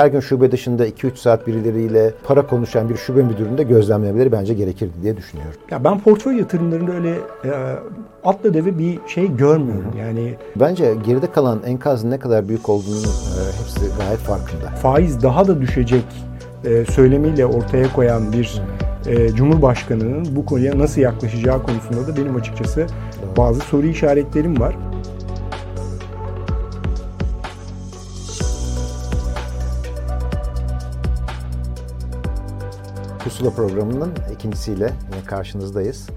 her gün şube dışında 2-3 saat birileriyle para konuşan bir şube müdüründe gözlemlemeleri bence gerekirdi diye düşünüyorum. Ya ben portföy yatırımlarında öyle e, atla deve bir şey görmüyorum. Yani Bence geride kalan enkazın ne kadar büyük olduğunu e, hepsi gayet farkında. faiz daha da düşecek e, söylemiyle ortaya koyan bir e, Cumhurbaşkanı'nın bu konuya nasıl yaklaşacağı konusunda da benim açıkçası bazı soru işaretlerim var. Pusula programının ikincisiyle yine karşınızdayız.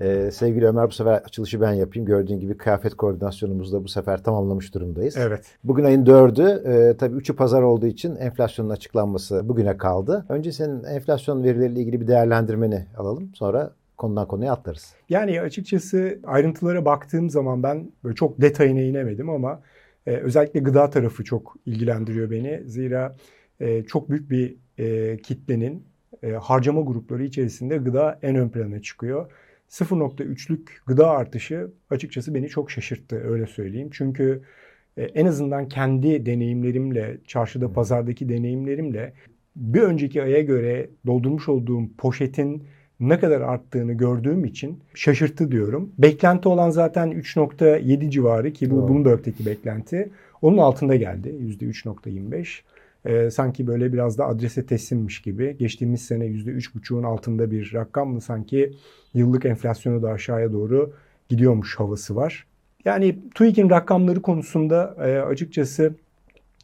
Ee, sevgili Ömer bu sefer açılışı ben yapayım. Gördüğün gibi kıyafet koordinasyonumuzu da bu sefer tamamlamış durumdayız. Evet. Bugün ayın 4'ü. E, tabii 3'ü pazar olduğu için enflasyonun açıklanması bugüne kaldı. Önce senin enflasyon verileriyle ilgili bir değerlendirmeni alalım. Sonra konudan konuya atlarız. Yani açıkçası ayrıntılara baktığım zaman ben böyle çok detayına inemedim ama e, özellikle gıda tarafı çok ilgilendiriyor beni. Zira e, çok büyük bir e, kitlenin e, harcama grupları içerisinde gıda en ön plana çıkıyor. 0.3'lük gıda artışı açıkçası beni çok şaşırttı öyle söyleyeyim. Çünkü e, en azından kendi deneyimlerimle, çarşıda pazardaki deneyimlerimle bir önceki aya göre doldurmuş olduğum poşetin ne kadar arttığını gördüğüm için şaşırttı diyorum. Beklenti olan zaten 3.7 civarı ki bu Doğru. Bloomberg'teki beklenti. Onun altında geldi %3.25. Ee, sanki böyle biraz da adrese teslimmiş gibi. Geçtiğimiz sene %3.5'un altında bir rakam mı sanki yıllık enflasyonu da aşağıya doğru gidiyormuş havası var. Yani TÜİK'in rakamları konusunda e, açıkçası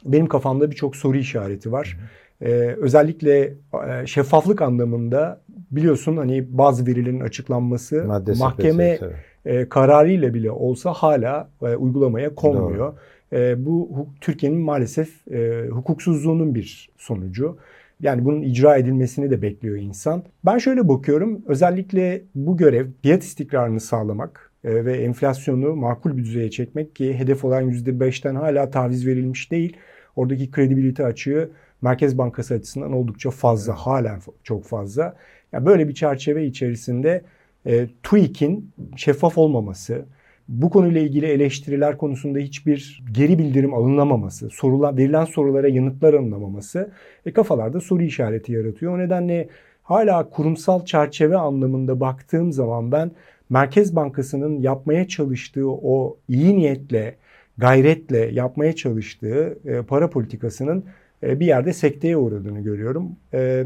benim kafamda birçok soru işareti var. Ee, özellikle e, şeffaflık anlamında biliyorsun hani bazı verilerin açıklanması Madde mahkeme e, kararıyla bile olsa hala e, uygulamaya konmuyor. E, bu Türkiye'nin maalesef e, hukuksuzluğunun bir sonucu. Yani bunun icra edilmesini de bekliyor insan. Ben şöyle bakıyorum. Özellikle bu görev fiyat istikrarını sağlamak e, ve enflasyonu makul bir düzeye çekmek ki hedef olan %5'ten hala taviz verilmiş değil. Oradaki kredibilite açığı Merkez Bankası açısından oldukça fazla. Halen fa- çok fazla. Yani böyle bir çerçeve içerisinde e, TÜİK'in şeffaf olmaması, bu konuyla ilgili eleştiriler konusunda hiçbir geri bildirim alınamaması, sorulan, verilen sorulara yanıtlar alınamaması e, kafalarda soru işareti yaratıyor. O nedenle hala kurumsal çerçeve anlamında baktığım zaman ben Merkez Bankası'nın yapmaya çalıştığı o iyi niyetle, gayretle yapmaya çalıştığı e, para politikasının e, bir yerde sekteye uğradığını görüyorum. E,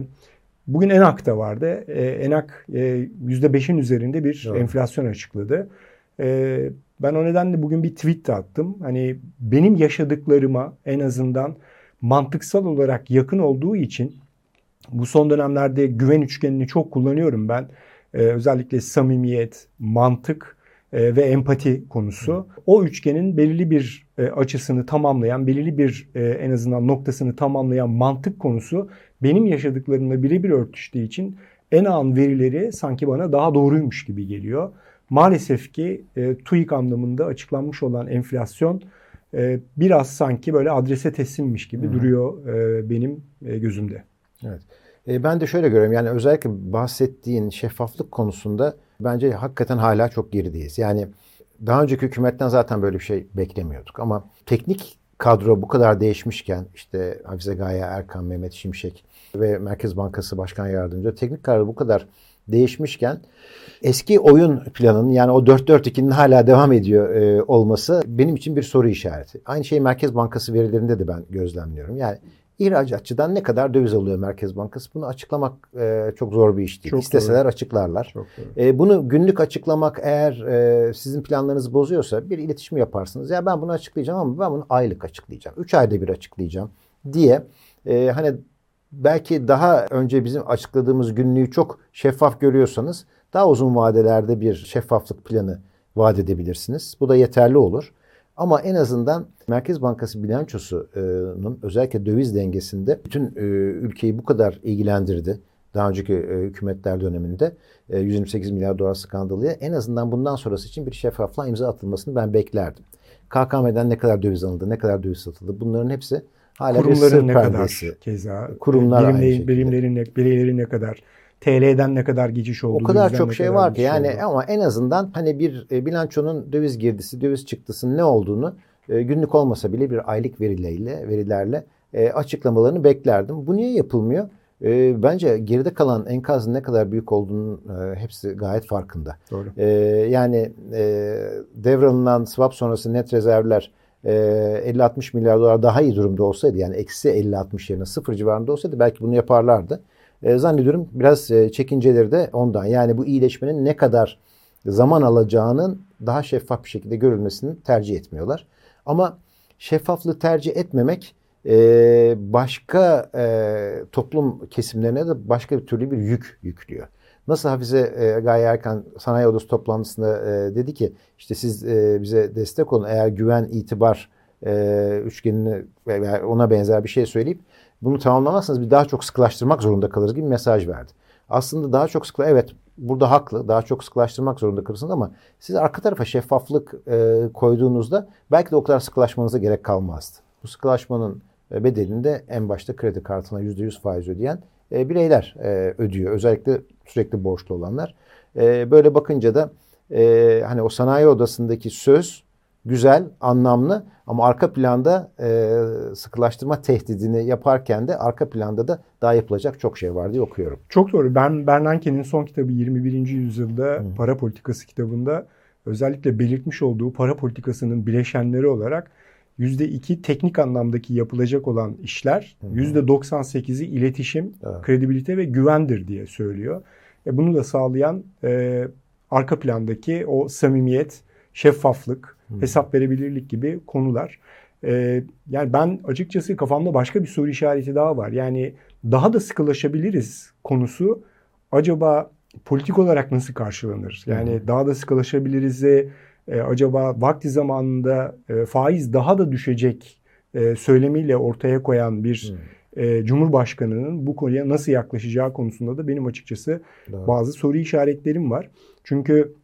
Bugün Enak'ta vardı. E, Enak e, %5'in üzerinde bir Doğru. enflasyon açıkladı. E, ben o nedenle bugün bir tweet de attım. Hani benim yaşadıklarıma en azından mantıksal olarak yakın olduğu için bu son dönemlerde güven üçgenini çok kullanıyorum ben. Ee, özellikle samimiyet, mantık e, ve empati konusu. O üçgenin belirli bir e, açısını tamamlayan, belirli bir e, en azından noktasını tamamlayan mantık konusu benim yaşadıklarımla birebir örtüştüğü için en an verileri sanki bana daha doğruymuş gibi geliyor. Maalesef ki e, TÜİK anlamında açıklanmış olan enflasyon e, biraz sanki böyle adrese teslimmiş gibi duruyor e, benim e, gözümde. Evet. E, ben de şöyle görüyorum. Yani özellikle bahsettiğin şeffaflık konusunda bence hakikaten hala çok gerideyiz. Yani daha önceki hükümetten zaten böyle bir şey beklemiyorduk. Ama teknik kadro bu kadar değişmişken işte Hafize Gaye Erkan, Mehmet Şimşek ve Merkez Bankası Başkan Yardımcısı teknik kadro bu kadar değişmişken eski oyun planının yani o 4-4-2'nin hala devam ediyor e, olması benim için bir soru işareti. Aynı şeyi Merkez Bankası verilerinde de ben gözlemliyorum. Yani İhracatçıdan ne kadar döviz alıyor Merkez Bankası? Bunu açıklamak e, çok zor bir iş değil. Çok İsteseler doğru. açıklarlar. Çok doğru. E, bunu günlük açıklamak eğer e, sizin planlarınızı bozuyorsa bir iletişim yaparsınız. Ya ben bunu açıklayacağım ama ben bunu aylık açıklayacağım. Üç ayda bir açıklayacağım diye e, hani belki daha önce bizim açıkladığımız günlüğü çok şeffaf görüyorsanız daha uzun vadelerde bir şeffaflık planı vaat edebilirsiniz. Bu da yeterli olur. Ama en azından Merkez Bankası bilançosunun özellikle döviz dengesinde bütün e, ülkeyi bu kadar ilgilendirdi. Daha önceki e, hükümetler döneminde e, 128 milyar dolar skandalıya en azından bundan sonrası için bir şeffaflığa imza atılmasını ben beklerdim. KKM'den ne kadar döviz alındı, ne kadar döviz satıldı bunların hepsi hala Kurumların ne perdesi. kadar keza, Kurumlar birimlerin, birimlerin, ne, bireylerin ne kadar, TL'den ne kadar geçiş oldu. O kadar çok şey kadar var ki yani oldu. ama en azından hani bir e, bilançonun döviz girdisi, döviz çıktısının ne olduğunu e, günlük olmasa bile bir aylık verileriyle verilerle e, açıklamalarını beklerdim. Bu niye yapılmıyor? E, bence geride kalan enkazın ne kadar büyük olduğunun e, hepsi gayet farkında. Doğru. E, yani e, devralınan swap sonrası net rezervler 50-60 milyar dolar daha iyi durumda olsaydı yani eksi 50-60 yerine sıfır civarında olsaydı belki bunu yaparlardı. E, zannediyorum biraz e, çekinceleri de ondan. Yani bu iyileşmenin ne kadar zaman alacağının daha şeffaf bir şekilde görülmesini tercih etmiyorlar. Ama şeffaflığı tercih etmemek e, başka e, toplum kesimlerine de başka bir türlü bir yük yüklüyor. Nasıl Hafize e, Gaye Erkan sanayi odası toplantısında e, dedi ki işte siz e, bize destek olun eğer güven itibar e, üçgenini veya ona benzer bir şey söyleyip bunu tamamlamazsanız bir daha çok sıkılaştırmak zorunda kalırız gibi mesaj verdi. Aslında daha çok sıkı evet burada haklı daha çok sıkılaştırmak zorunda kalırsınız ama siz arka tarafa şeffaflık e, koyduğunuzda belki de o kadar sıkılaşmanıza gerek kalmazdı. Bu sıkılaşmanın e, bedelinde en başta kredi kartına %100 faiz ödeyen e, bireyler e, ödüyor. Özellikle sürekli borçlu olanlar. E, böyle bakınca da e, hani o sanayi odasındaki söz güzel, anlamlı ama arka planda e, sıkılaştırma tehdidini yaparken de arka planda da daha yapılacak çok şey var diye okuyorum. Çok doğru. Ben Bernanke'nin son kitabı 21. yüzyılda Hı. para politikası kitabında özellikle belirtmiş olduğu para politikasının bileşenleri olarak %2 teknik anlamdaki yapılacak olan işler, Hı. %98'i iletişim, evet. kredibilite ve güvendir diye söylüyor. E bunu da sağlayan e, arka plandaki o samimiyet, şeffaflık, hmm. hesap verebilirlik gibi konular. Ee, yani ben açıkçası kafamda başka bir soru işareti daha var. Yani daha da sıkılaşabiliriz konusu acaba politik olarak nasıl karşılanır? Yani hmm. daha da sıkılaşabiliriz e, acaba vakti zamanında e, faiz daha da düşecek e, söylemiyle ortaya koyan bir hmm. e, Cumhurbaşkanı'nın bu konuya nasıl yaklaşacağı konusunda da benim açıkçası Doğru. bazı soru işaretlerim var. Çünkü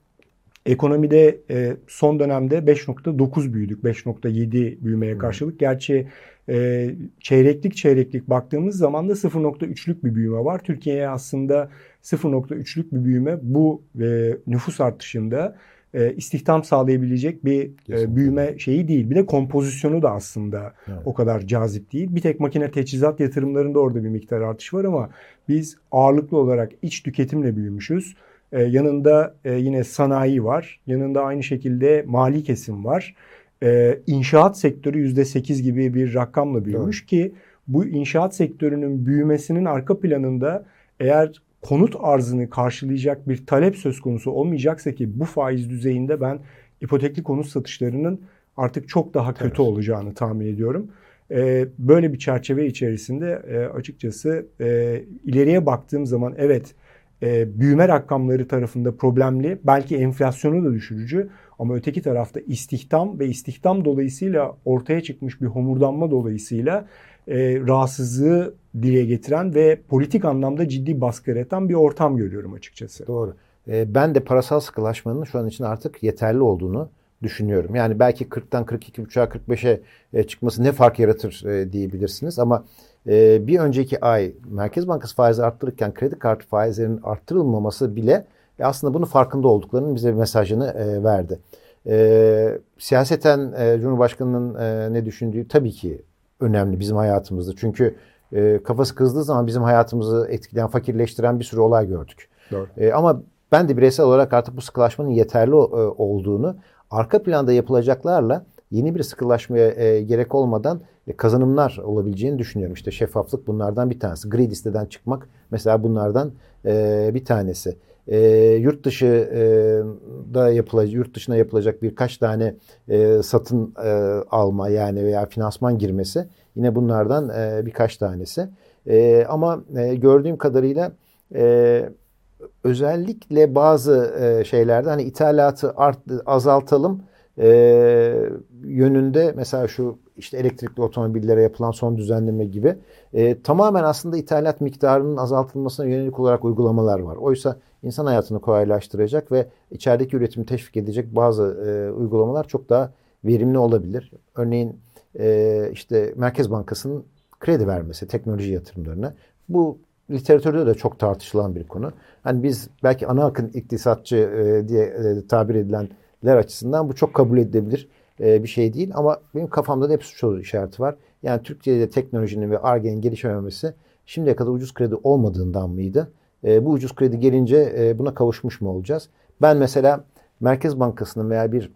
Ekonomide e, son dönemde 5.9 büyüdük. 5.7 büyümeye karşılık. Gerçi e, çeyreklik çeyreklik baktığımız zaman da 0.3'lük bir büyüme var. Türkiye'ye aslında 0.3'lük bir büyüme bu e, nüfus artışında e, istihdam sağlayabilecek bir e, büyüme şeyi değil. Bir de kompozisyonu da aslında evet. o kadar cazip değil. Bir tek makine teçhizat yatırımlarında orada bir miktar artış var ama biz ağırlıklı olarak iç tüketimle büyümüşüz. E, yanında e, yine sanayi var. Yanında aynı şekilde mali kesim var. E, inşaat sektörü %8 gibi bir rakamla büyümüş evet. ki bu inşaat sektörünün büyümesinin arka planında eğer konut arzını karşılayacak bir talep söz konusu olmayacaksa ki bu faiz düzeyinde ben ipotekli konut satışlarının artık çok daha kötü evet. olacağını tahmin ediyorum. Ee, böyle bir çerçeve içerisinde e, açıkçası e, ileriye baktığım zaman evet e, büyüme rakamları tarafında problemli. Belki enflasyonu da düşürücü ama öteki tarafta istihdam ve istihdam dolayısıyla ortaya çıkmış bir homurdanma dolayısıyla e, rahatsızlığı dile getiren ve politik anlamda ciddi baskı yaratan bir ortam görüyorum açıkçası. Doğru. E, ben de parasal sıkılaşmanın şu an için artık yeterli olduğunu düşünüyorum. Yani belki 40'tan 42,5'a 45'e çıkması ne fark yaratır e, diyebilirsiniz ama e, bir önceki ay Merkez Bankası faizi arttırırken kredi kartı faizlerinin arttırılmaması bile e, aslında bunun farkında olduklarının bize mesajını e, verdi. E, siyaseten e, Cumhurbaşkanı'nın e, ne düşündüğü tabii ki önemli bizim hayatımızda. Çünkü e, kafası kızdığı zaman bizim hayatımızı etkileyen, fakirleştiren bir sürü olay gördük. Doğru. E, ama ben de bireysel olarak artık bu sıkılaşmanın yeterli e, olduğunu, arka planda yapılacaklarla yeni bir sıkılaşmaya e, gerek olmadan e, kazanımlar olabileceğini düşünüyorum. İşte şeffaflık bunlardan bir tanesi. Gri listeden çıkmak mesela bunlardan e, bir tanesi. E, yurt dışı e, da yapılacak, yurt dışına yapılacak birkaç tane e, satın e, alma yani veya finansman girmesi yine bunlardan e, birkaç tanesi. E, ama e, gördüğüm kadarıyla e, özellikle bazı e, şeylerde hani ithalatı art, azaltalım e, yönünde mesela şu işte elektrikli otomobillere yapılan son düzenleme gibi e, tamamen aslında ithalat miktarının azaltılmasına yönelik olarak uygulamalar var. Oysa insan hayatını kolaylaştıracak ve içerideki üretimi teşvik edecek bazı e, uygulamalar çok daha verimli olabilir. Örneğin e, işte Merkez Bankası'nın kredi vermesi teknoloji yatırımlarına. Bu literatürde de çok tartışılan bir konu. Hani biz belki ana akın iktisatçı e, diye e, tabir edilenler açısından bu çok kabul edilebilir e, bir şey değil. Ama benim kafamda da hep soru işareti var. Yani Türkiye'de teknolojinin ve ARGE'nin gelişememesi şimdiye kadar ucuz kredi olmadığından mıydı? E, bu ucuz kredi gelince e, buna kavuşmuş mu olacağız? Ben mesela Merkez Bankası'nın veya bir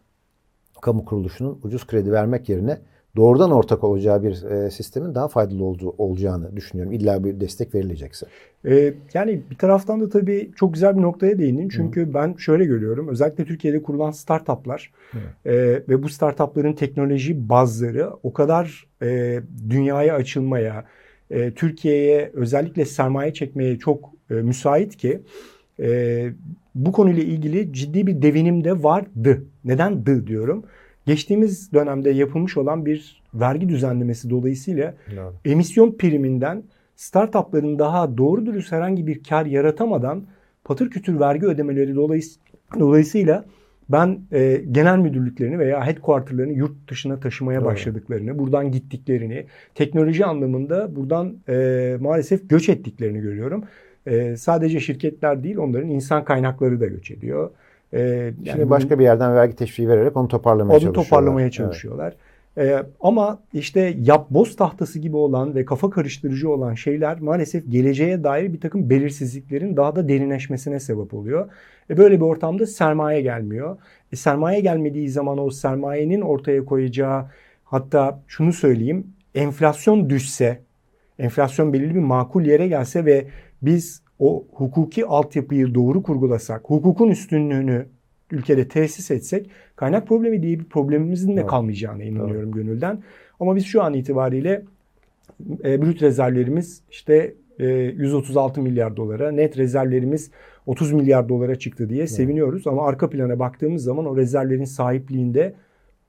kamu kuruluşunun ucuz kredi vermek yerine doğrudan ortak olacağı bir e, sistemin daha faydalı olduğu olacağını düşünüyorum. İlla bir destek verilecekse. Ee, yani bir taraftan da tabii çok güzel bir noktaya değindin. Çünkü Hı. ben şöyle görüyorum. Özellikle Türkiye'de kurulan startuplar e, ve bu startupların teknoloji bazları o kadar e, dünyaya açılmaya, e, Türkiye'ye özellikle sermaye çekmeye çok e, müsait ki e, bu konuyla ilgili ciddi bir devinim de vardı. Neden dı diyorum? Geçtiğimiz dönemde yapılmış olan bir vergi düzenlemesi dolayısıyla evet. emisyon priminden startupların daha doğru dürüst herhangi bir kar yaratamadan patır kütür vergi ödemeleri dolayısıyla ben e, genel müdürlüklerini veya headquarterlarını yurt dışına taşımaya evet. başladıklarını, buradan gittiklerini, teknoloji anlamında buradan e, maalesef göç ettiklerini görüyorum. E, sadece şirketler değil onların insan kaynakları da göç ediyor. E, yani Şimdi başka bir yerden vergi teşviği vererek onu toparlamaya onu çalışıyorlar. Onu toparlamaya çalışıyorlar. Evet. Ee, ama işte yap boz tahtası gibi olan ve kafa karıştırıcı olan şeyler maalesef geleceğe dair bir takım belirsizliklerin daha da derinleşmesine sebep oluyor. E böyle bir ortamda sermaye gelmiyor. E sermaye gelmediği zaman o sermayenin ortaya koyacağı hatta şunu söyleyeyim enflasyon düşse, enflasyon belirli bir makul yere gelse ve biz o hukuki altyapıyı doğru kurgulasak, hukukun üstünlüğünü ülkede tesis etsek kaynak problemi diye bir problemimizin de evet. kalmayacağına inanıyorum evet. gönülden. Ama biz şu an itibariyle e, brüt rezervlerimiz işte e, 136 milyar dolara, net rezervlerimiz 30 milyar dolara çıktı diye evet. seviniyoruz. Ama arka plana baktığımız zaman o rezervlerin sahipliğinde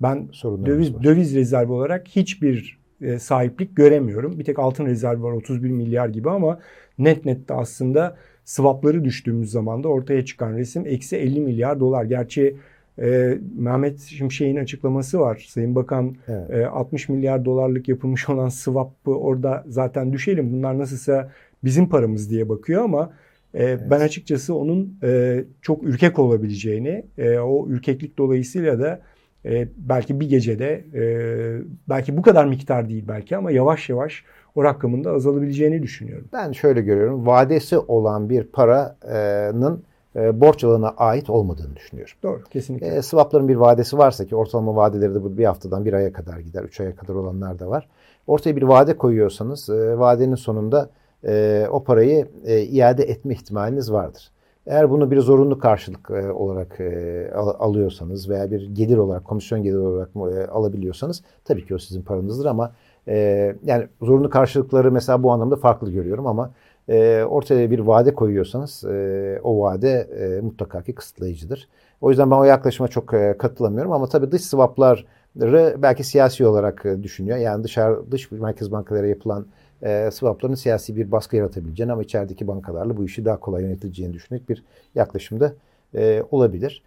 ben döviz, döviz rezervi olarak hiçbir e, sahiplik göremiyorum. Bir tek altın rezervi var 31 milyar gibi ama net net de aslında swapları düştüğümüz zaman da ortaya çıkan resim eksi 50 milyar dolar. Gerçi e, Mehmet Şimşek'in açıklaması var. Sayın Bakan evet. e, 60 milyar dolarlık yapılmış olan swap'ı orada zaten düşelim. Bunlar nasılsa bizim paramız diye bakıyor ama e, evet. ben açıkçası onun e, çok ürkek olabileceğini, e, o ürkeklik dolayısıyla da e, belki bir gecede e, belki bu kadar miktar değil belki ama yavaş yavaş o rakamın da azalabileceğini düşünüyorum. Ben şöyle görüyorum. Vadesi olan bir paranın e, borç alana ait olmadığını düşünüyorum. Doğru, kesinlikle. E, swapların bir vadesi varsa ki ortalama vadeleri de bir haftadan bir aya kadar gider, üç aya kadar olanlar da var. Ortaya bir vade koyuyorsanız e, vadenin sonunda e, o parayı e, iade etme ihtimaliniz vardır. Eğer bunu bir zorunlu karşılık e, olarak e, al, alıyorsanız veya bir gelir olarak, komisyon geliri olarak e, alabiliyorsanız tabii ki o sizin paranızdır ama e, yani zorunlu karşılıkları mesela bu anlamda farklı görüyorum ama e, ortaya bir vade koyuyorsanız e, o vade e, mutlaka ki kısıtlayıcıdır. O yüzden ben o yaklaşıma çok e, katılamıyorum ama tabii dış swapları belki siyasi olarak e, düşünüyor. Yani dışarı dış merkez bankalara yapılan e, swapların siyasi bir baskı yaratabileceğini ama içerideki bankalarla bu işi daha kolay yönetileceğini düşünerek bir yaklaşımda e, olabilir.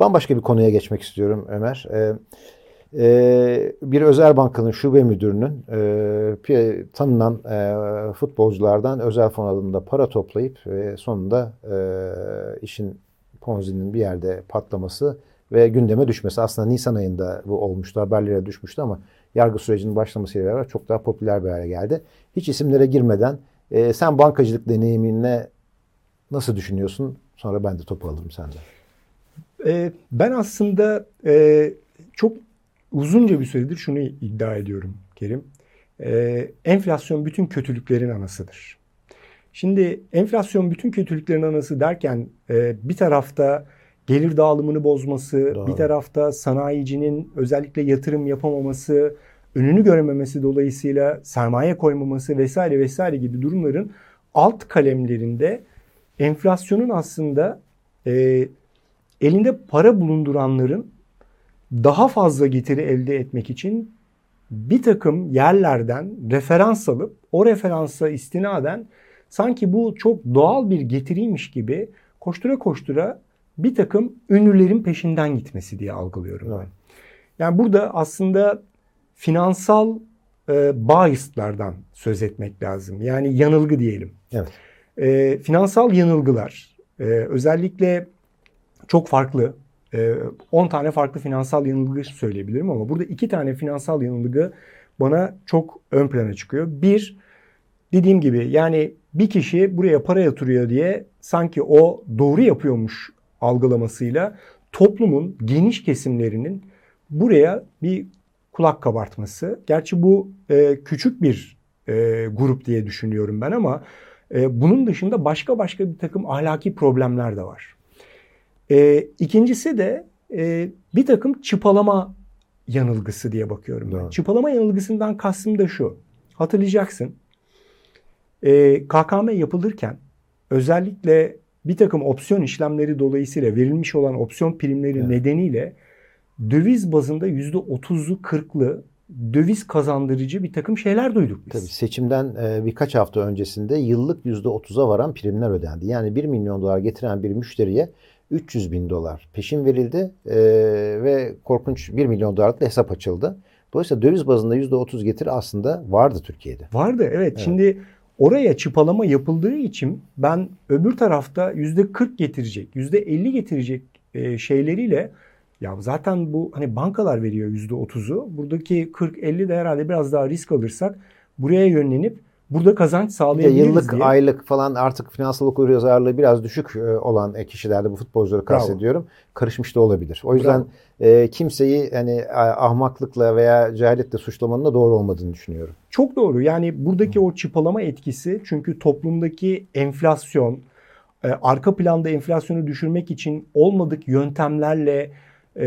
Bambaşka bir konuya geçmek istiyorum Ömer. E, e, bir özel bankanın şube müdürünün e, tanınan e, futbolculardan özel fon alımında para toplayıp e, sonunda e, işin Ponzi'nin bir yerde patlaması ve gündeme düşmesi. Aslında Nisan ayında bu olmuştu, haberlere düşmüştü ama yargı sürecinin başlamasıyla beraber çok daha popüler bir hale geldi. Hiç isimlere girmeden e, sen bankacılık deneyimine nasıl düşünüyorsun? Sonra ben de topu alırım senden. E, ben aslında e, çok uzunca bir süredir şunu iddia ediyorum Kerim. E, enflasyon bütün kötülüklerin anasıdır. Şimdi enflasyon bütün kötülüklerin anası derken e, bir tarafta gelir dağılımını bozması, Doğru. bir tarafta sanayicinin özellikle yatırım yapamaması, önünü görememesi dolayısıyla sermaye koymaması vesaire vesaire gibi durumların alt kalemlerinde enflasyonun aslında e, elinde para bulunduranların daha fazla getiri elde etmek için bir takım yerlerden referans alıp o referansa istinaden sanki bu çok doğal bir getiriymiş gibi koştura koştura bir takım ünlülerin peşinden gitmesi diye algılıyorum ben. Yani burada aslında finansal e, biaslardan söz etmek lazım. Yani yanılgı diyelim. Evet. E, finansal yanılgılar e, özellikle çok farklı 10 tane farklı finansal yanılgı söyleyebilirim ama burada iki tane finansal yanılgı bana çok ön plana çıkıyor. Bir, dediğim gibi yani bir kişi buraya para yatırıyor diye sanki o doğru yapıyormuş algılamasıyla toplumun geniş kesimlerinin buraya bir kulak kabartması. Gerçi bu e, küçük bir e, grup diye düşünüyorum ben ama e, bunun dışında başka başka bir takım ahlaki problemler de var. E, ikincisi de e, bir takım çıpalama yanılgısı diye bakıyorum ben. Çıpalama yanılgısından kastım da şu. Hatırlayacaksın. E, KKM yapılırken özellikle bir takım opsiyon işlemleri dolayısıyla verilmiş olan opsiyon primleri evet. nedeniyle döviz bazında %30'lu 40'lı döviz kazandırıcı bir takım şeyler duyduk biz. Tabii seçimden e, birkaç hafta öncesinde yıllık %30'a varan primler ödendi. Yani 1 milyon dolar getiren bir müşteriye 300 bin dolar peşin verildi e, ve korkunç 1 milyon dolarlık hesap açıldı. Dolayısıyla döviz bazında %30 getiri aslında vardı Türkiye'de. Vardı evet. evet. Şimdi oraya çıpalama yapıldığı için ben öbür tarafta %40 getirecek, %50 getirecek e, şeyleriyle ya zaten bu hani bankalar veriyor %30'u. Buradaki 40-50 de herhalde biraz daha risk alırsak buraya yönlenip burada kazanç sağlayabiliriz yıllık, diye. aylık falan artık finansal okuryazarlığı biraz düşük e, olan e, kişilerde bu futbolcuları kastediyorum. Bravo. Karışmış da olabilir. O yüzden e, kimseyi hani ahmaklıkla veya cehaletle suçlamanın da doğru olmadığını düşünüyorum. Çok doğru. Yani buradaki o çıpalama etkisi çünkü toplumdaki enflasyon, e, arka planda enflasyonu düşürmek için olmadık yöntemlerle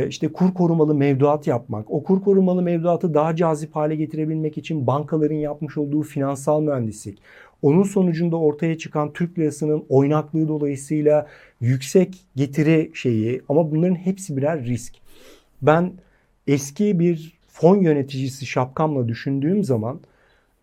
işte kur korumalı mevduat yapmak, o kur korumalı mevduatı daha cazip hale getirebilmek için bankaların yapmış olduğu finansal mühendislik, onun sonucunda ortaya çıkan Türk lirasının oynaklığı dolayısıyla yüksek getiri şeyi ama bunların hepsi birer risk. Ben eski bir fon yöneticisi şapkamla düşündüğüm zaman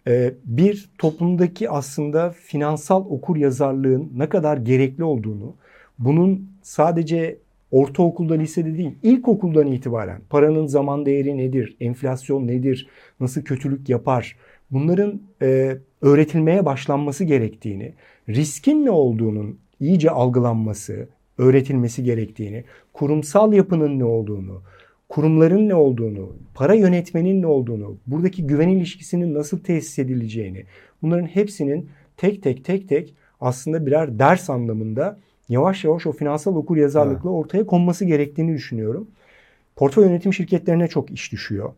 e, bir toplumdaki aslında finansal okur yazarlığın ne kadar gerekli olduğunu, bunun sadece ortaokulda, lisede değil, ilkokuldan itibaren paranın zaman değeri nedir, enflasyon nedir, nasıl kötülük yapar, bunların e, öğretilmeye başlanması gerektiğini, riskin ne olduğunun iyice algılanması, öğretilmesi gerektiğini, kurumsal yapının ne olduğunu, kurumların ne olduğunu, para yönetmenin ne olduğunu, buradaki güven ilişkisinin nasıl tesis edileceğini, bunların hepsinin tek tek tek tek aslında birer ders anlamında yavaş yavaş o finansal okur yazarlıkla evet. ortaya konması gerektiğini düşünüyorum. Portföy yönetim şirketlerine çok iş düşüyor.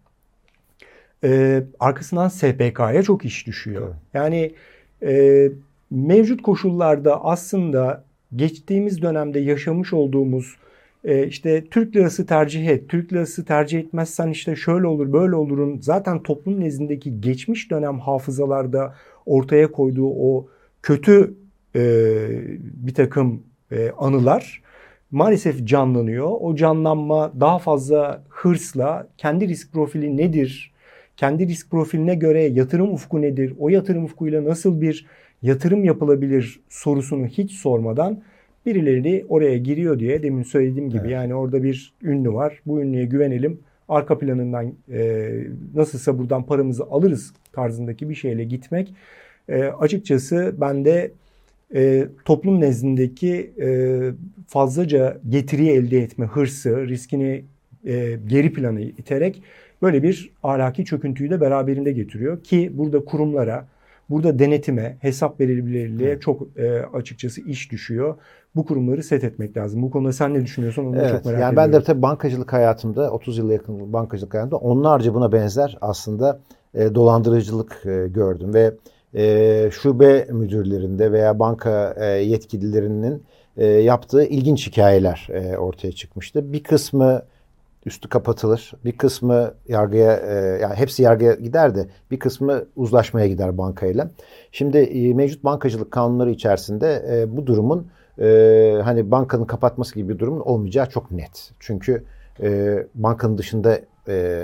Ee, arkasından SPK'ya çok iş düşüyor. Evet. Yani e, mevcut koşullarda aslında geçtiğimiz dönemde yaşamış olduğumuz e, işte Türk lirası tercih et, Türk lirası tercih etmezsen işte şöyle olur böyle olurun zaten toplum nezdindeki geçmiş dönem hafızalarda ortaya koyduğu o kötü e, bir takım e, anılar maalesef canlanıyor. O canlanma daha fazla hırsla kendi risk profili nedir? Kendi risk profiline göre yatırım ufku nedir? O yatırım ufkuyla nasıl bir yatırım yapılabilir sorusunu hiç sormadan birileri oraya giriyor diye demin söylediğim gibi evet. yani orada bir ünlü var. Bu ünlüye güvenelim. Arka planından e, nasılsa buradan paramızı alırız tarzındaki bir şeyle gitmek e, açıkçası ben de e, toplum nezdindeki e, fazlaca getiriyi elde etme hırsı, riskini e, geri plana iterek böyle bir ahlaki çöküntüyü de beraberinde getiriyor. Ki burada kurumlara, burada denetime, hesap verebilirliğe çok e, açıkçası iş düşüyor. Bu kurumları set etmek lazım. Bu konuda sen ne düşünüyorsun onu evet, çok merak yani ediyorum. Ben de tabii bankacılık hayatımda 30 yıla yakın bankacılık hayatımda onlarca buna benzer aslında e, dolandırıcılık e, gördüm ve e, şube müdürlerinde veya banka e, yetkililerinin e, yaptığı ilginç hikayeler e, ortaya çıkmıştı. Bir kısmı üstü kapatılır. Bir kısmı yargıya yani hepsi yargıya gider de bir kısmı uzlaşmaya gider bankayla. Şimdi mevcut bankacılık kanunları içerisinde bu durumun hani bankanın kapatması gibi bir durumun olmayacağı çok net. Çünkü bankanın dışında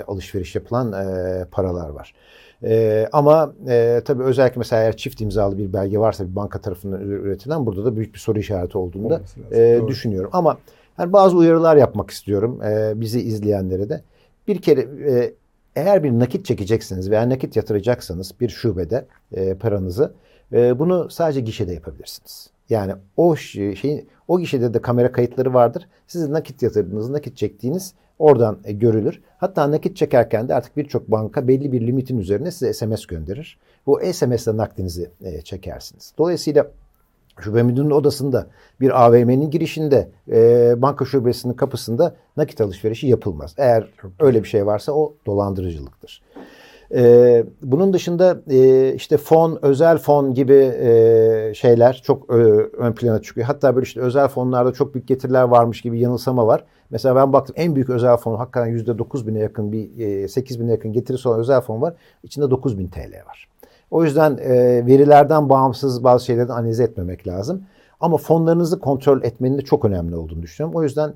alışveriş yapılan paralar var. E, ama e, tabii özellikle mesela eğer çift imzalı bir belge varsa bir banka tarafından üretilen burada da büyük bir soru işareti olduğunu da e, düşünüyorum. Ama yani bazı uyarılar yapmak istiyorum e, bizi izleyenlere de. Bir kere e, eğer bir nakit çekeceksiniz veya nakit yatıracaksanız bir şubede e, paranızı e, bunu sadece gişede yapabilirsiniz. Yani o şeyin o gişede de kamera kayıtları vardır. Sizin nakit yatırdığınız, nakit çektiğiniz oradan e, görülür. Hatta nakit çekerken de artık birçok banka belli bir limitin üzerine size SMS gönderir. Bu SMS'le nakdinizi e, çekersiniz. Dolayısıyla şube müdürünün odasında bir AVM'nin girişinde e, banka şubesinin kapısında nakit alışverişi yapılmaz. Eğer öyle bir şey varsa o dolandırıcılıktır. E, bunun dışında e, işte fon, özel fon gibi e, şeyler çok e, ön plana çıkıyor. Hatta böyle işte özel fonlarda çok büyük getiriler varmış gibi yanılsama var. Mesela ben baktım en büyük özel fon hakikaten yüzde dokuz bine yakın bir e, sekiz bine yakın getirisi olan özel fon var. İçinde dokuz bin TL var. O yüzden e, verilerden bağımsız bazı şeyleri analiz etmemek lazım. Ama fonlarınızı kontrol etmenin de çok önemli olduğunu düşünüyorum. O yüzden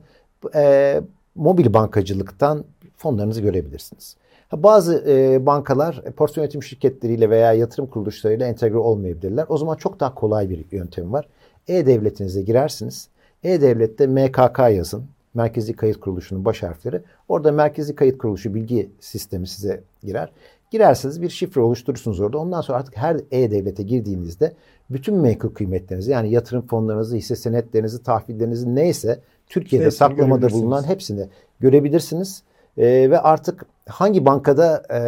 e, mobil bankacılıktan fonlarınızı görebilirsiniz. Bazı e, bankalar portföy yönetim şirketleriyle veya yatırım kuruluşlarıyla entegre olmayabilirler. O zaman çok daha kolay bir yöntem var. E-Devletinize girersiniz. E-Devlet'te MKK yazın. Merkezi Kayıt Kuruluşu'nun baş harfleri. Orada Merkezi Kayıt Kuruluşu bilgi sistemi size girer. Girerseniz bir şifre oluşturursunuz orada. Ondan sonra artık her e-devlete girdiğinizde bütün menkul kıymetlerinizi yani yatırım fonlarınızı, hisse senetlerinizi, tahvillerinizi neyse Türkiye'de hepsini saklamada bulunan hepsini görebilirsiniz. Ee, ve artık hangi bankada e,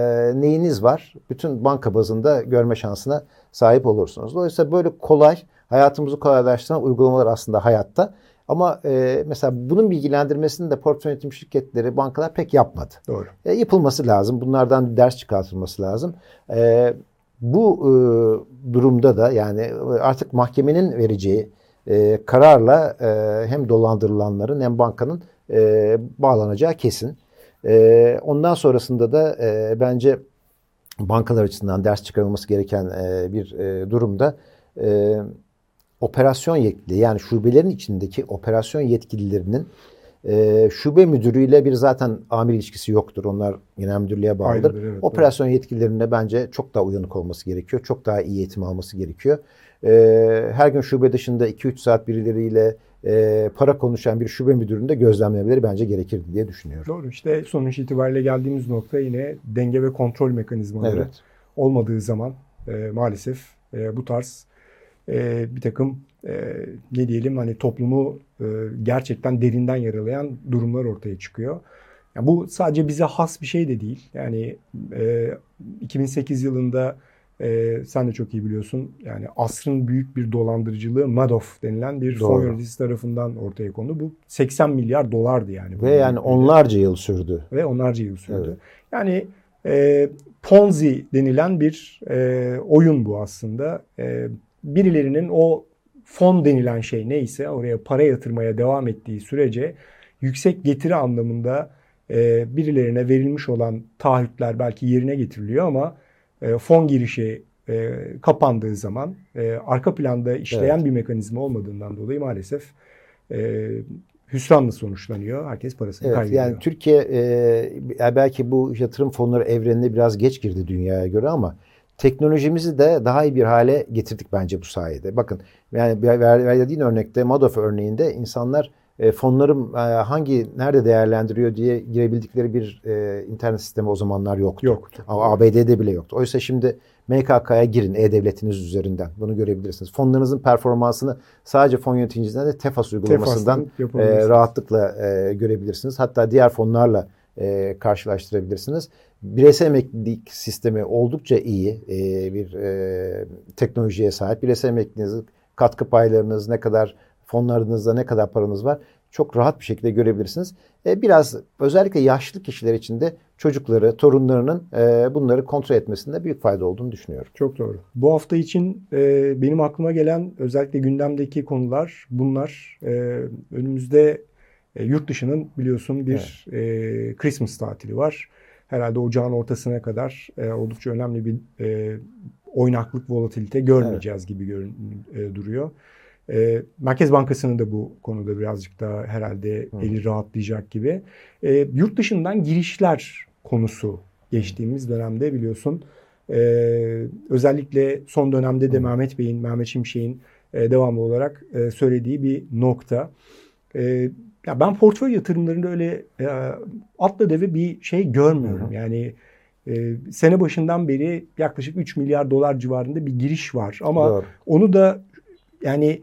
neyiniz var bütün banka bazında görme şansına sahip olursunuz. Dolayısıyla böyle kolay hayatımızı kolaylaştıran uygulamalar aslında hayatta. Ama e, mesela bunun bilgilendirmesini de portföy yönetim şirketleri, bankalar pek yapmadı. Doğru. E, yapılması lazım. Bunlardan ders çıkartılması lazım. E, bu e, durumda da yani artık mahkemenin vereceği e, kararla e, hem dolandırılanların hem bankanın e, bağlanacağı kesin. E, ondan sonrasında da e, bence bankalar açısından ders çıkarılması gereken e, bir e, durumda e, operasyon yetkili yani şubelerin içindeki operasyon yetkililerinin e, şube müdürüyle bir zaten amir ilişkisi yoktur. Onlar genel müdürlüğe bağlıdır. Aynen, evet, operasyon evet. yetkililerine bence çok daha uyanık olması gerekiyor. Çok daha iyi eğitim alması gerekiyor. E, her gün şube dışında 2-3 saat birileriyle e, para konuşan bir şube müdüründe gözlemlemeleri bence gerekirdi diye düşünüyorum. Doğru işte sonuç itibariyle geldiğimiz nokta yine denge ve kontrol mekanizmaları evet. olmadığı zaman e, maalesef e, bu tarz e, bir takım e, ne diyelim hani toplumu e, gerçekten derinden yaralayan durumlar ortaya çıkıyor. Yani bu sadece bize has bir şey de değil. Yani e, 2008 yılında e, sen de çok iyi biliyorsun. Yani asrın büyük bir dolandırıcılığı Madoff denilen bir Doğru. fon yöneticisi tarafından ortaya kondu. Bu 80 milyar dolardı yani. Ve yani onlarca yıl sürdü. Ve onlarca yıl sürdü. Evet. Yani e, Ponzi denilen bir e, oyun bu aslında. E, birilerinin o fon denilen şey neyse oraya para yatırmaya devam ettiği sürece yüksek getiri anlamında e, birilerine verilmiş olan taahhütler belki yerine getiriliyor ama e, fon girişi e, kapandığı zaman e, arka planda işleyen evet. bir mekanizma olmadığından dolayı maalesef e, hüsranla sonuçlanıyor. Herkes parasını evet, kaybediyor. Yani Türkiye e, belki bu yatırım fonları evrenine biraz geç girdi dünyaya göre ama teknolojimizi de daha iyi bir hale getirdik bence bu sayede. Bakın yani verdiğin örnekte Madoff örneğinde insanlar e, fonlarım e, hangi nerede değerlendiriyor diye girebildikleri bir e, internet sistemi o zamanlar yoktu. Yoktu. Ama ABD'de bile yoktu. Oysa şimdi MKK'ya girin e-devletiniz üzerinden. Bunu görebilirsiniz. Fonlarınızın performansını sadece fon yöneticisinden de TEFAS uygulamasından e, rahatlıkla e, görebilirsiniz. Hatta diğer fonlarla e, karşılaştırabilirsiniz. Bireysel emeklilik sistemi oldukça iyi e, bir e, teknolojiye sahip. Bireysel emekliliğiniz, katkı paylarınız ne kadar, fonlarınızda ne kadar paranız var çok rahat bir şekilde görebilirsiniz. E, biraz özellikle yaşlı kişiler için de çocukları, torunlarının e, bunları kontrol etmesinde büyük fayda olduğunu düşünüyorum. Çok doğru. Bu hafta için e, benim aklıma gelen özellikle gündemdeki konular bunlar. E, önümüzde e, yurt dışının biliyorsun bir evet. e, Christmas tatili var. Herhalde ocağın ortasına kadar e, oldukça önemli bir e, oynaklık, volatilite görmeyeceğiz evet. gibi görün, e, duruyor. E, Merkez Bankası'nın da bu konuda birazcık daha herhalde Hı. eli rahatlayacak gibi. E, yurt dışından girişler konusu geçtiğimiz dönemde biliyorsun. E, özellikle son dönemde de Hı. Mehmet Bey'in, Mehmet Şimşek'in e, devamlı olarak e, söylediği bir nokta. E, ya ben portföy yatırımlarında öyle e, atla deve bir şey görmüyorum. Hı hı. Yani e, sene başından beri yaklaşık 3 milyar dolar civarında bir giriş var. Ama Doğru. onu da yani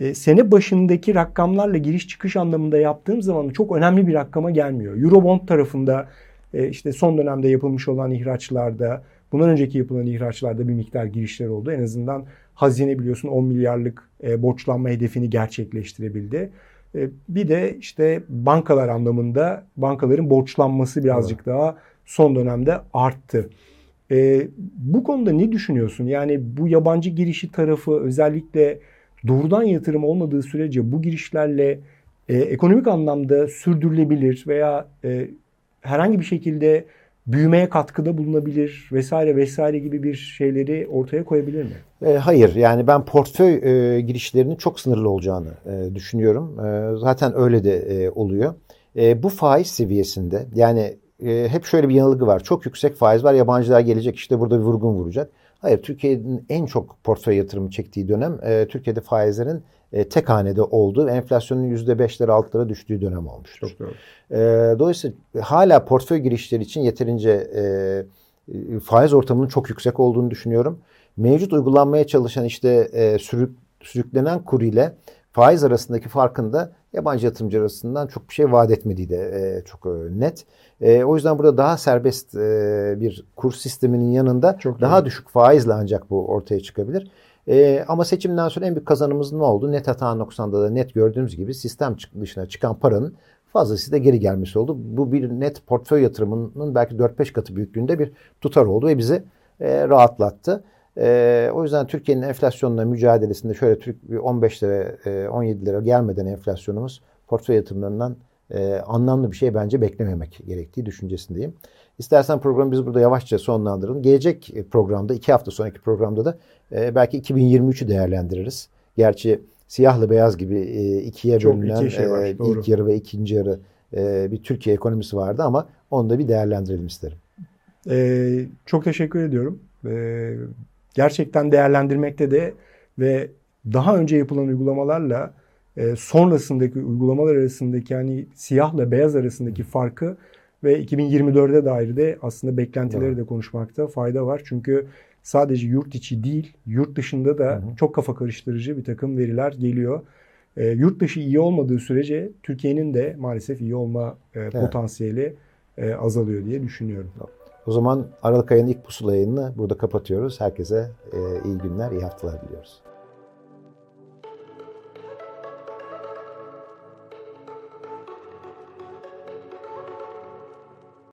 e, sene başındaki rakamlarla giriş çıkış anlamında yaptığım zaman çok önemli bir rakama gelmiyor. Eurobond tarafında e, işte son dönemde yapılmış olan ihraçlarda, bundan önceki yapılan ihraçlarda bir miktar girişler oldu. En azından hazine biliyorsun 10 milyarlık e, borçlanma hedefini gerçekleştirebildi. E, bir de işte bankalar anlamında bankaların borçlanması birazcık evet. daha son dönemde arttı. E, bu konuda ne düşünüyorsun? Yani bu yabancı girişi tarafı özellikle doğrudan yatırım olmadığı sürece bu girişlerle e, ekonomik anlamda sürdürülebilir veya e, herhangi bir şekilde büyümeye katkıda bulunabilir vesaire vesaire gibi bir şeyleri ortaya koyabilir mi? E, hayır yani ben portföy e, girişlerinin çok sınırlı olacağını e, düşünüyorum. E, zaten öyle de e, oluyor. E, bu faiz seviyesinde yani e, hep şöyle bir yanılgı var. Çok yüksek faiz var yabancılar gelecek işte burada bir vurgun vuracak. Hayır Türkiye'nin en çok portföy yatırımı çektiği dönem e, Türkiye'de faizlerin e, tek hanede olduğu, enflasyonun %5'lere altlara düştüğü dönem olmuştur. Çok doğru. E, dolayısıyla hala portföy girişleri için yeterince e, e, faiz ortamının çok yüksek olduğunu düşünüyorum. Mevcut uygulanmaya çalışan işte e, sürük, sürüklenen kur ile faiz arasındaki farkında yabancı yatırımcı arasından çok bir şey vaat etmediği de e, çok e, net. E, o yüzden burada daha serbest e, bir kur sisteminin yanında çok daha doğru. düşük faizle ancak bu ortaya çıkabilir. E, ama seçimden sonra en büyük kazanımız ne oldu? Net hata noksanda da net gördüğümüz gibi sistem dışına çıkan paranın fazlasıyla geri gelmesi oldu. Bu bir net portföy yatırımının belki 4-5 katı büyüklüğünde bir tutar oldu ve bizi e, rahatlattı. E, o yüzden Türkiye'nin enflasyonla mücadelesinde şöyle Türk 15 lira e, 17 lira gelmeden enflasyonumuz portföy yatırımlarından e, anlamlı bir şey bence beklememek gerektiği düşüncesindeyim. İstersen programı biz burada yavaşça sonlandıralım. Gelecek programda, iki hafta sonraki programda da e, belki 2023'ü değerlendiririz. Gerçi siyahla beyaz gibi e, ikiye Çok bölünen iki şey var, e, ilk yarı ve ikinci yarı e, bir Türkiye ekonomisi vardı ama onu da bir değerlendirelim isterim. Ee, çok teşekkür ediyorum. Ee, gerçekten değerlendirmekte de ve daha önce yapılan uygulamalarla e, sonrasındaki uygulamalar arasındaki yani siyahla beyaz arasındaki farkı ve 2024'e dair de aslında beklentileri evet. de konuşmakta fayda var. Çünkü sadece yurt içi değil, yurt dışında da hı hı. çok kafa karıştırıcı bir takım veriler geliyor. E, yurt dışı iyi olmadığı sürece Türkiye'nin de maalesef iyi olma e, evet. potansiyeli e, azalıyor diye düşünüyorum. O zaman Aralık ayının ilk pusula yayınını burada kapatıyoruz. Herkese e, iyi günler, iyi haftalar diliyoruz.